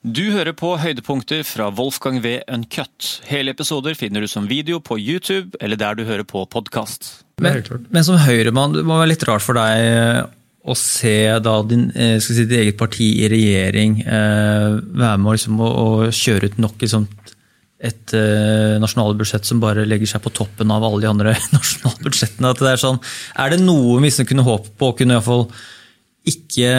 Du hører på høydepunkter fra Wolfgang V. Uncut. Hele episoder finner du som video på YouTube eller der du hører på podkast. Men, men, som Høyremann, det må være litt rart for deg eh, å se da din, eh, si, ditt eget parti i regjering eh, være med liksom, å, å, kjøre ut nok liksom, et eh, nasjonalbudsjett som bare legger seg på toppen av alle de andre nasjonalbudsjettene. At det er, sånn, er det noe vi kunne håpe på å kunne iallfall ikke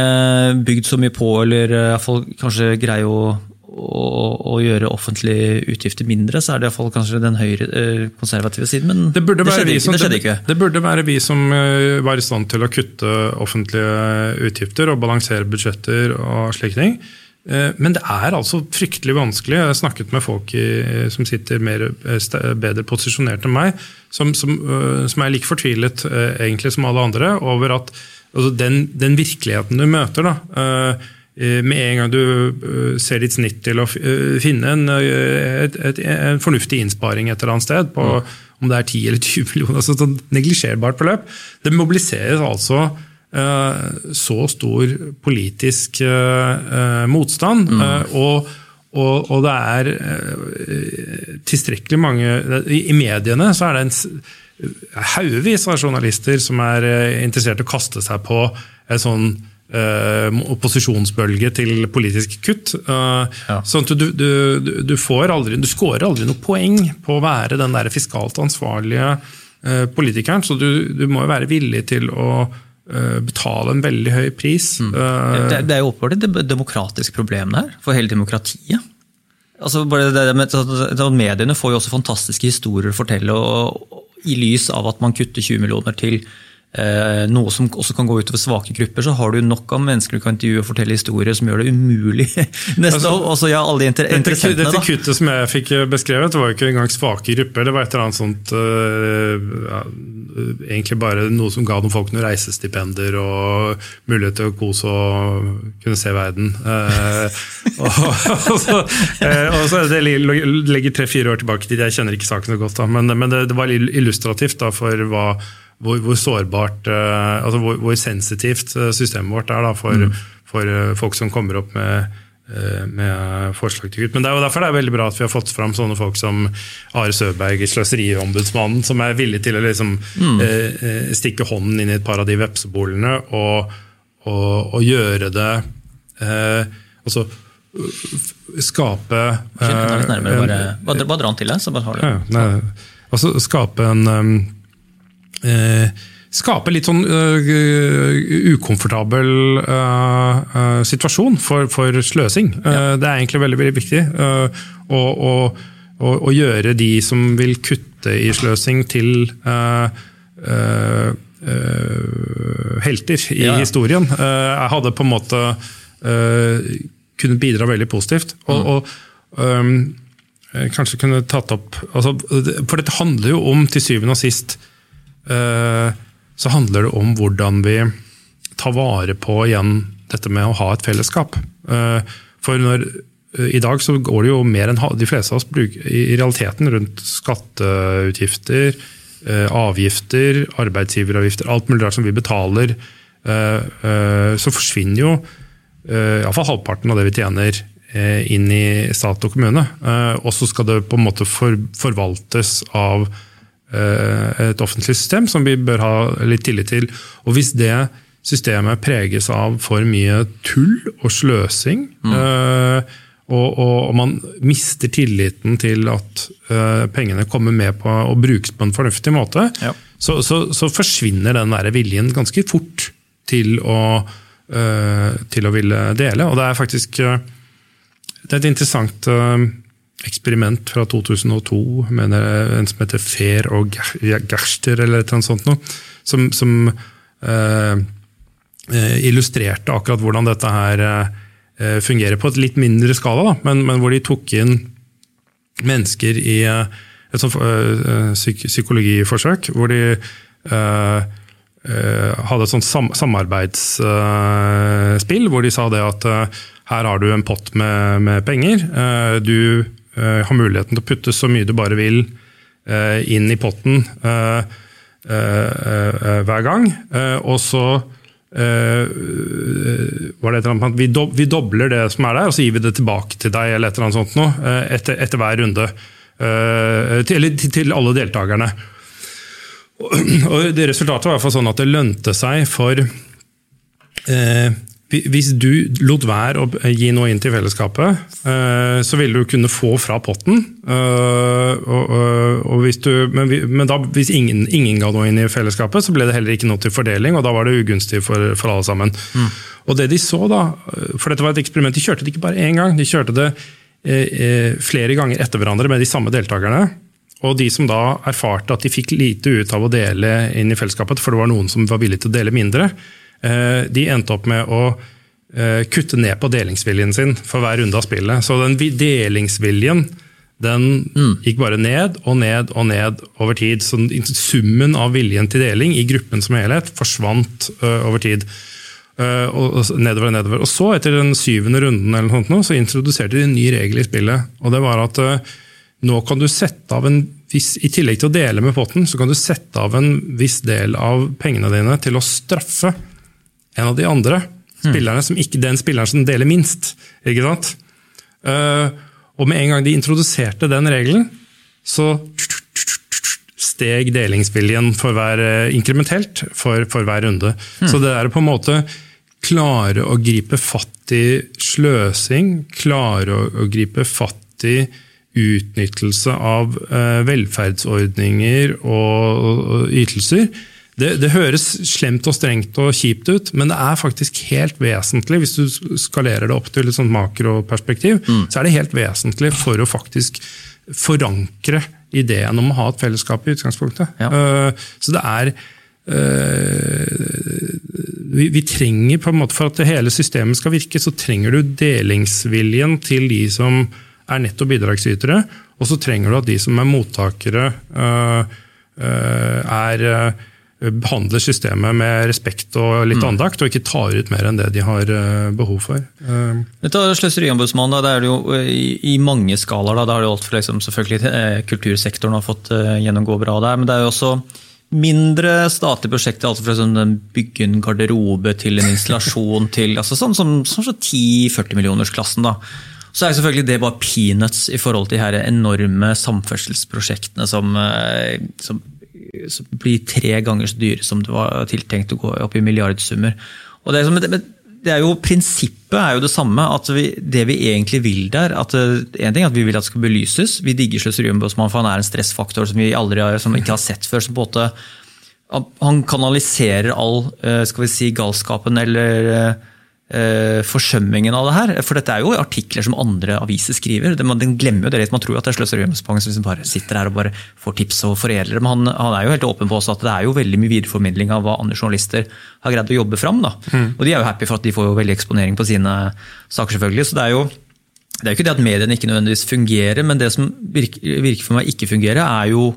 bygd så mye på, eller eh, iallfall kanskje greie å, å, å, gjøre offentlige utgifter mindre, så er det iallfall kanskje den høyre eh, konservative siden. Men det, det, skjedde, som, det, skjedde, ikke. Det, burde være vi som eh, var i stand til å kutte offentlige utgifter og balansere budsjetter og slike ting. Men det er altså fryktelig vanskelig. Jeg har snakket med folk i, som sitter mer, bedre posisjonert enn meg, som, som, som er like fortvilet egentlig som alle andre over at altså den, den, virkeligheten du møter, da, uh, med en gang du uh, ser ditt snitt til å finne en, et, et, en, fornuftig innsparing et eller annet sted, på mm. om det er 10 eller 20 millioner, altså et neglisjerbart beløp, det mobiliseres altså så stor politisk motstand. Mm. og og, og, det er tilstrekkelig mange I mediene så er det en haugevis av journalister som er eh, interessert i å kaste seg på en sånn uh, opposisjonsbølge til politisk kutt. Uh, ja. sånn at du, du, du, får aldri, du scorer aldri noe poeng på å være den der fiskalt ansvarlige politikeren. Så du, du må jo være villig til å betale en veldig høy pris. Mm. Det, det, er jo åpenbart et demokratisk problem her, for hele demokratiet. Altså, det, det, mediene får jo også fantastiske historier å fortelle. og i lys av at man kutter 20 millioner til noe som også kan gå utover svake grupper, så har du nok av mennesker du kan intervjue og fortelle historier som gjør det umulig. Neste altså, også, ja, alle inter dette, dette kuttet som jeg fikk beskrevet, var jo ikke engang svake grupper. Det var et eller annet sånt øh, ja, Egentlig bare noe som ga noen folk noen reisestipender og mulighet til å kose og kunne se verden. Eh, og, og, så, eh, og så Det legger tre-fire år tilbake til, jeg kjenner ikke saken så godt, da, men, men det, det, var illustrativt da, for hva hvor, hvor sårbart, uh, altså hvor, hvor, sensitivt eh, systemet vårt er da, for, mm. for uh, folk som kommer opp med, med forslag til kutt. Men det er jo derfor det er veldig bra at vi har fått fram sånne folk som Are Søberg, Sløseriombudsmannen, som er villig til å liksom, mm. stikke hånden inn i et par av de vepsebolene og, og, og gjøre det altså skape Bare, bare, dra den til deg, så bare har du ja, altså Skape en um, eh, skape litt sånn uh, ukomfortabel uh, uh, situasjon for, for sløsing. Ja. det er egentlig veldig, veldig viktig. å gjøre de som vil kutte i sløsing, til helter i ja. historien. jeg hadde på en måte kunnet bidra veldig positivt. Og, mm. og um, kanskje kunne tatt opp altså, For dette handler jo om, til syvende og sist, så handler det om hvordan vi tar vare på igjen dette med å ha et fellesskap. Eh, for når, eh, I dag så går det jo mer enn de fleste av oss bruker i realiteten rundt skatteutgifter, avgifter, arbeidsgiveravgifter, alt mulig rart som vi betaler. Så forsvinner jo iallfall halvparten av det vi tjener inn i stat og kommune. Og så skal det på en måte forvaltes av Eh, et offentlig system som vi bør ha litt tillit til. Og hvis det systemet preges av for mye tull og sløsing, mm. uh, og, og, og, man mister tilliten til at uh, pengene kommer med på og brukes på en fornuftig måte, ja. så, så, så, forsvinner den der viljen ganske fort til å, uh, til å ville dele. Og det er faktisk det er et interessant eksperiment fra 2002, mener en som heter Fehr og Gerster, eller annet sånt noe, som, som eh, illustrerte akkurat hvordan dette her eh, fungerer på et litt mindre skala, da, men, men, hvor de tok inn mennesker i uh, et sånt psyk psykologiforsøk, hvor de hadde et sånt sam samarbeidsspill, hvor de sa det at her har du en pott med, med penger. du Eh, har muligheten til å putte så mye du bare vil eh, inn i potten eh, hver gang. Og så var det et eller annet, vi, do, vi, dobler det som er der, og så gir vi det tilbake til deg eller et eller annet sånt noe, etter, etter hver runde. Til, til, alle deltakerne. Og det Resultatet var i hvert fall sånn at det lønte seg for eh, hvis du lot være å gi noe inn til fellesskapet, eh, så ville du kunne få fra potten. Eh, hvis du, men, da, hvis ingen, ingen, ga noe inn i fellesskapet, så ble det heller ikke noe til fordeling, og da var det ugunstig for, for alle sammen. Mm. Og det de så da, For dette var et eksperiment, de kjørte det ikke bare én gang, de kjørte det eh, flere ganger etter hverandre med de samme deltakerne. Og de som da erfarte at de fikk lite ut av å dele inn i fellesskapet, for det var noen som var villige til å dele mindre, Eh, de endte opp med å eh, kutte ned på delingsviljen sin for hver runde av spillet. Så den delingsviljen den mm. gikk bare ned og ned og ned over tid. Så summen av viljen til deling i gruppen som helhet forsvant uh, over tid. Og, nedover og nedover. Og så, etter den syvende runden, eller noe sånt, så introduserte de en ny regel i spillet. og det var at nå kan du sette av en viss, I tillegg til å dele med potten, så kan du sette av en viss del av pengene dine til å straffe en av de andre spillerne, som ikke den spilleren som deler minst. ikke sant? Uh, og med en gang de introduserte den regelen, så steg delingsviljen for hver, uh, inkrementelt for, for, hver runde. Mm. Så det er på en måte klare å gripe fatt i sløsing, klare å, å gripe fatt i utnyttelse av uh, velferdsordninger og, og, og ytelser det, det, høres slemt og strengt og kjipt ut, men det er faktisk helt vesentlig, hvis du skalerer det opp til et sånt makroperspektiv, mm. så er det helt vesentlig for å faktisk forankre ideen om å ha et fellesskap i utgangspunktet. Ja. Uh, så det er uh, vi, vi, trenger på en måte For at hele systemet skal virke, så trenger du delingsviljen til de som er netto bidragsytere, og så trenger du at de som er mottakere, uh, er behandler systemet med respekt og litt mm. andakt, og ikke tar ut mer enn det de har eh, behov for. Dette er Sløseriombudsmannen, det er det jo eh, i, mange skalaer. Da, da har det alt for liksom, selvfølgelig Kultursektoren har fått gjennomgå bra der, men det er jo også mindre statlige prosjekter. Alt fra sånn, Bygge en garderobe til en installasjon til altså sånn som sånn, sånn, 10-40 millionersklassen. da. Så er selvfølgelig det bare peanuts i forhold til de her enorme samferdselsprosjektene som, som blir tre ganger så dyre som det var tiltenkt å gå opp i milliardsummer. Og det, er som, det er jo, Prinsippet er jo det samme. at vi, Det vi egentlig vil der at eh, en ting er at Vi vil at det skal belyses. Vi digger Sløseriombudsmannen, for han er en stressfaktor som vi aldri har, som vi ikke har sett før. som på en måte Han kanaliserer all eh, skal vi si, galskapen eller eh, forsømmingen av det her. For dette er jo artikler som andre aviser skriver. Den, den glemmer jo det litt. Man tror at det er Sløseriombudsmannen som liksom bare sitter her og bare får tips og foredler. Men han, han, er jo helt åpen på også at det er jo veldig mye videreformidling av hva andre journalister har greid å jobbe fram. Da. Mm. Og de er jo happy for at de får jo veldig eksponering på sine saker, selvfølgelig. Så det er jo det er jo ikke det at mediene ikke nødvendigvis fungerer, men det som virker, virker for meg ikke fungerer, er jo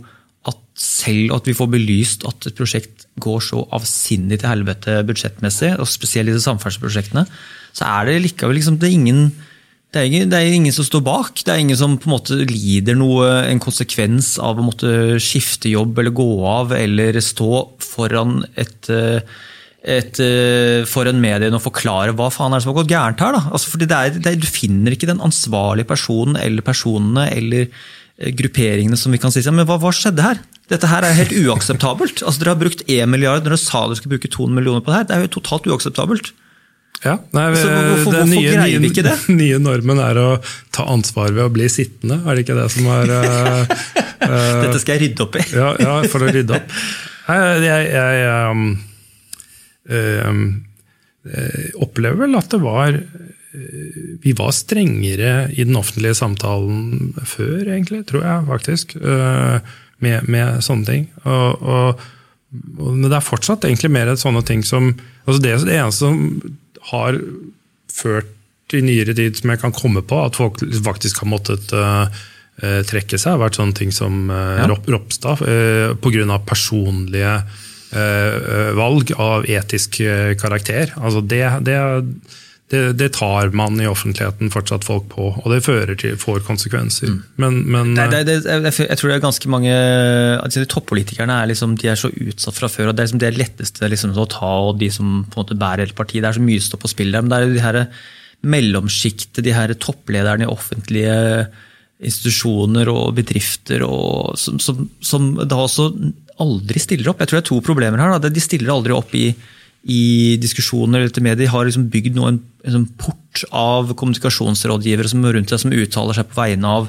selv at vi får belyst at et prosjekt går så avsindig til helvete budsjettmessig, og spesielt i de samferdselsprosjektene, så er det likevel liksom, det er ingen det er, ingen, det er, ingen, som står bak. Det er ingen som på en måte lider noe, en konsekvens av å måtte skifte jobb eller gå av eller stå foran et, et foran mediene og forklare hva faen er det som har gått gærent her. Da? Altså, fordi det er, det du finner ikke den ansvarlige personen eller personene eller grupperingene som vi kan si. Men hva, hva skjedde her? Dette her er helt uakseptabelt. Altså, dere har brukt 1 milliard når dere sa dere skulle bruke 200 millioner på det her. Det er jo totalt uakseptabelt. Ja, nei, Så hvorfor, hvorfor nye, greier vi ikke det? Den nye normen er å ta ansvar ved å bli sittende, er det ikke det som er uh, Dette skal jeg rydde opp i. ja, ja, for å rydde opp. Jeg, jeg, jeg um, um, opplever vel at det var vi var strengere i den offentlige samtalen før, egentlig, tror jeg faktisk. Uh, med, med sånne ting. Og, og, men det er fortsatt egentlig mer sånne ting som altså Det er det eneste som har ført i nyere tid som jeg kan komme på, at folk faktisk har måttet uh, trekke seg, har vært sånne ting som uh, ja. Ropstad, uh, pga. personlige uh, valg av etisk karakter. Altså det, det, det, det, tar man i offentligheten fortsatt folk på, og det fører til, får konsekvenser. Mm. Men, men det, det, jeg tror det er ganske mange altså Toppolitikerne er, liksom, de er så utsatt fra før. og Det er liksom det letteste liksom, å ta, og de som på en måte bærer hele partiet. Det er så mye stå på spill der. Men det er jo de her mellomsjiktet, de her topplederne i offentlige institusjoner og bedrifter og, som, som, som, da også aldri stiller opp. Jeg tror det er to problemer her. Da. De stiller aldri opp i i diskusjoner eller til medier har liksom bygd en, en, sånn port av kommunikasjonsrådgivere som rundt deg, som uttaler seg på vegne av,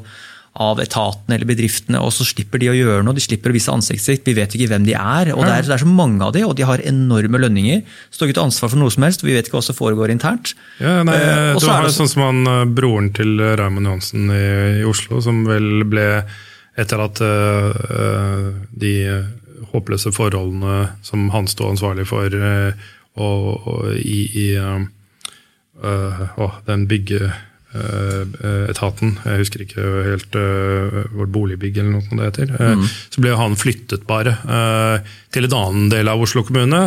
av etatene eller bedriftene, og så slipper de å gjøre noe. De slipper å vise ansiktssvikt. Vi vet ikke hvem de er. og det er, det er, så mange av de, og de har enorme lønninger. Står ikke til ansvar for noe som helst. Vi vet ikke hva som foregår internt. Ja, nei, uh, du har sånn som han, eh, broren til Raymond Johansen i, i, Oslo, som vel ble etter at uh, de håpløse forholdene som han sto ansvarlig for eh, og, og i, i uh, den byggeetaten, jeg husker ikke helt vårt boligbygg eller noe det heter, mm. så ble han flyttet bare til en annen del av Oslo kommune.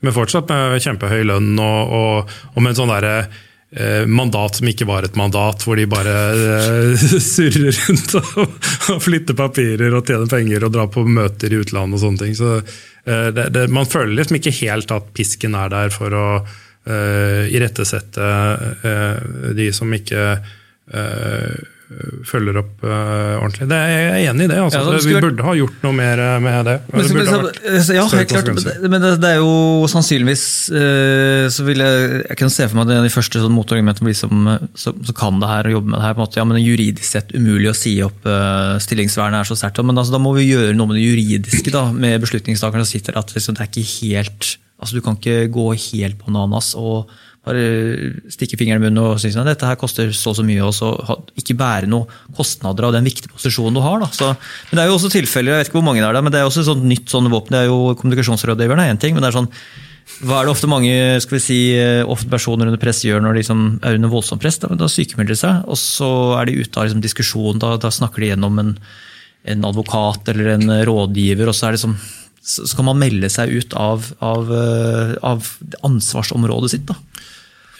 Men fortsatt med kjempehøy lønn og, og, og med en sånn derre mandat som ikke var et mandat, hvor de bare eh, surrer rundt og flytter papirer og tjener penger og drar på møter i utlandet og sånne ting. Så eh, det, det, Man føler liksom ikke helt at pisken er der for å uh, irettesette uh, de som ikke uh, følger opp uh, ordentlig. Det er jeg enig i det. Altså. Ja, vi burde ha gjort noe mer eh, med det. Men, det så, ja, helt klart. Men det, det, er jo sannsynligvis uh, så vil jeg, jeg kan se for meg at de første sånn, motargumentene blir som, som, som, kan det her og jobber med det her. på en måte, ja, men det er Juridisk sett umulig å si opp uh, stillingsvernet er så sterkt. Men altså, da må vi gjøre noe med det juridiske da, med beslutningstakerne som sitter at liksom, det er ikke helt, altså Du kan ikke gå helt bananas. og bare stikke fingeren i munnen og si at dette her koster så og så mye, og så ikke bære noen kostnader av den viktige posisjonen du har. Så, men Det er jo også tilfeller, jeg vet ikke hvor mange det er, da, men det er også et sånt nytt sånn våpen. det er jo Kommunikasjonsrådgiveren er én ting, men det er sånn hva er det ofte mange skal vi si, ofte personer under press gjør når de liksom er under voldsomt press? Da, da sykemelder de seg, og så er de ute av liksom diskusjon. Da, da, snakker de gjennom en, en, advokat eller en rådgiver, og så, er det sånn så kan man melde seg ut av, av, eh, av ansvarsområdet sitt. Da.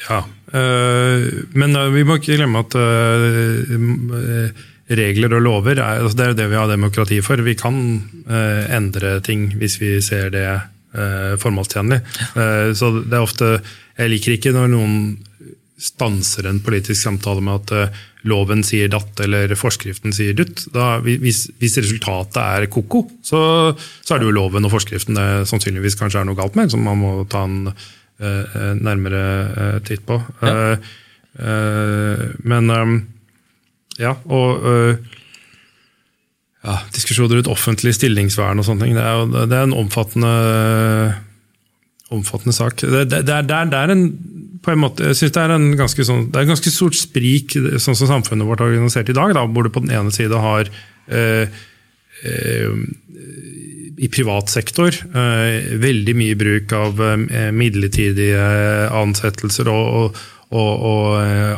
Ja, øh, men øh, vi må ikke glemme at øh, regler og lover er, altså det er det vi har demokrati for. Vi kan endre ting hvis vi ser det formålstjenlig. så det er ofte Jeg liker ikke når noen stanser en politisk samtale med at loven sier datt eller forskriften sier dutt. Da, hvis, hvis, resultatet er ko-ko, så, så, er det jo loven og forskriften det sannsynligvis kanskje er noe galt med, som man må ta en Eh, eh, nærmere eh, titt på. Ja. Men ja, og ja, diskusjoner rundt offentlig stillingsvern og sånne ting. Det er, det er en omfattende, omfattende sak. Det, det, det, er, er, en på en måte, jeg synes det er en ganske, sånn, det er en ganske stort sprik sånn som samfunnet vårt er organisert i dag, da, hvor du på den ene side har eh, eh, i privat sektor eh, veldig mye bruk av eh, midlertidige ansettelser og, og, og eh,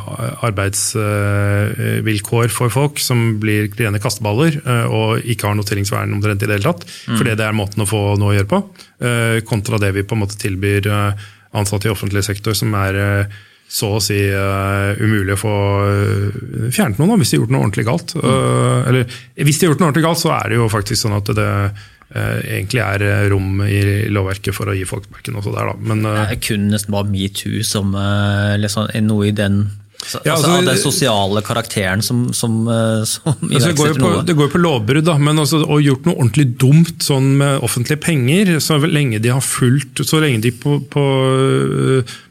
arbeidsvilkår for folk som blir rene kasteballer og ikke har noteringsvern omtrent i det hele tatt. Mm. Fordi det er måten å få noe å gjøre på. Kontra det vi på en måte tilbyr ansatte i offentlig sektor, som er så å si uh, umulig å få fjernet noen hvis de har gjort noe ordentlig galt. Uh, eller hvis de har gjort noe ordentlig galt, så er det jo faktisk sånn at det, egentlig er eh, rom i lovverket for å gi folk sparken også der, da. Men, eh, det er kun nesten bare metoo som liksom, noe i den ja, altså, altså, den sosiale karakteren som, som, som altså, det, går på, det går jo på lovbrudd, da, men altså, å gjort noe ordentlig dumt sånn med offentlige penger, så lenge de har fulgt, så lenge de på, på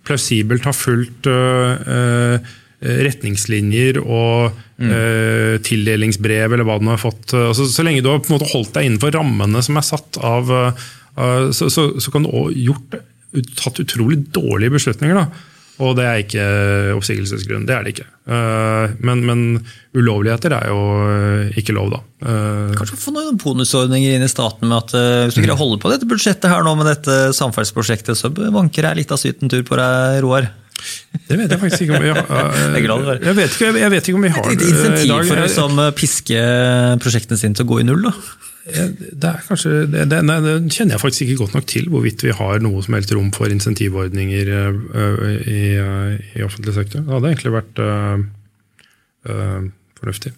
plausibelt har fulgt øh, retningslinjer og mm. uh, tildelingsbrev eller hva du har fått. Altså, så lenge du har på en måte holdt deg innenfor rammene som er satt av, uh, så, så, så, kan du òg gjort tatt utrolig dårlige beslutninger. da. Og det er ikke oppsigelsesgrunn. Det er det ikke. Uh, men, men, ulovligheter er jo ikke lov, da. Kanskje få noen bonusordninger inn i staten med at hvis du greier å holde på dette budsjettet her nå med dette samferdselsprosjektet, så vanker jeg litt av syten tur på deg, Roar. Det vet jeg faktisk ikke om vi har. jeg, jeg, vet ikke, jeg vet ikke om vi har det i dag. Et lite insentiv for å liksom, eh, piske prosjektene sine til å gå i null, da? Det er kanskje, det, det, nei, det, kjenner jeg faktisk ikke godt nok til, hvorvidt vi har noe som helst rom for insentivordninger eh, eh, i, i offentlig sektor. Det hadde egentlig vært øh, øh, fornuftig.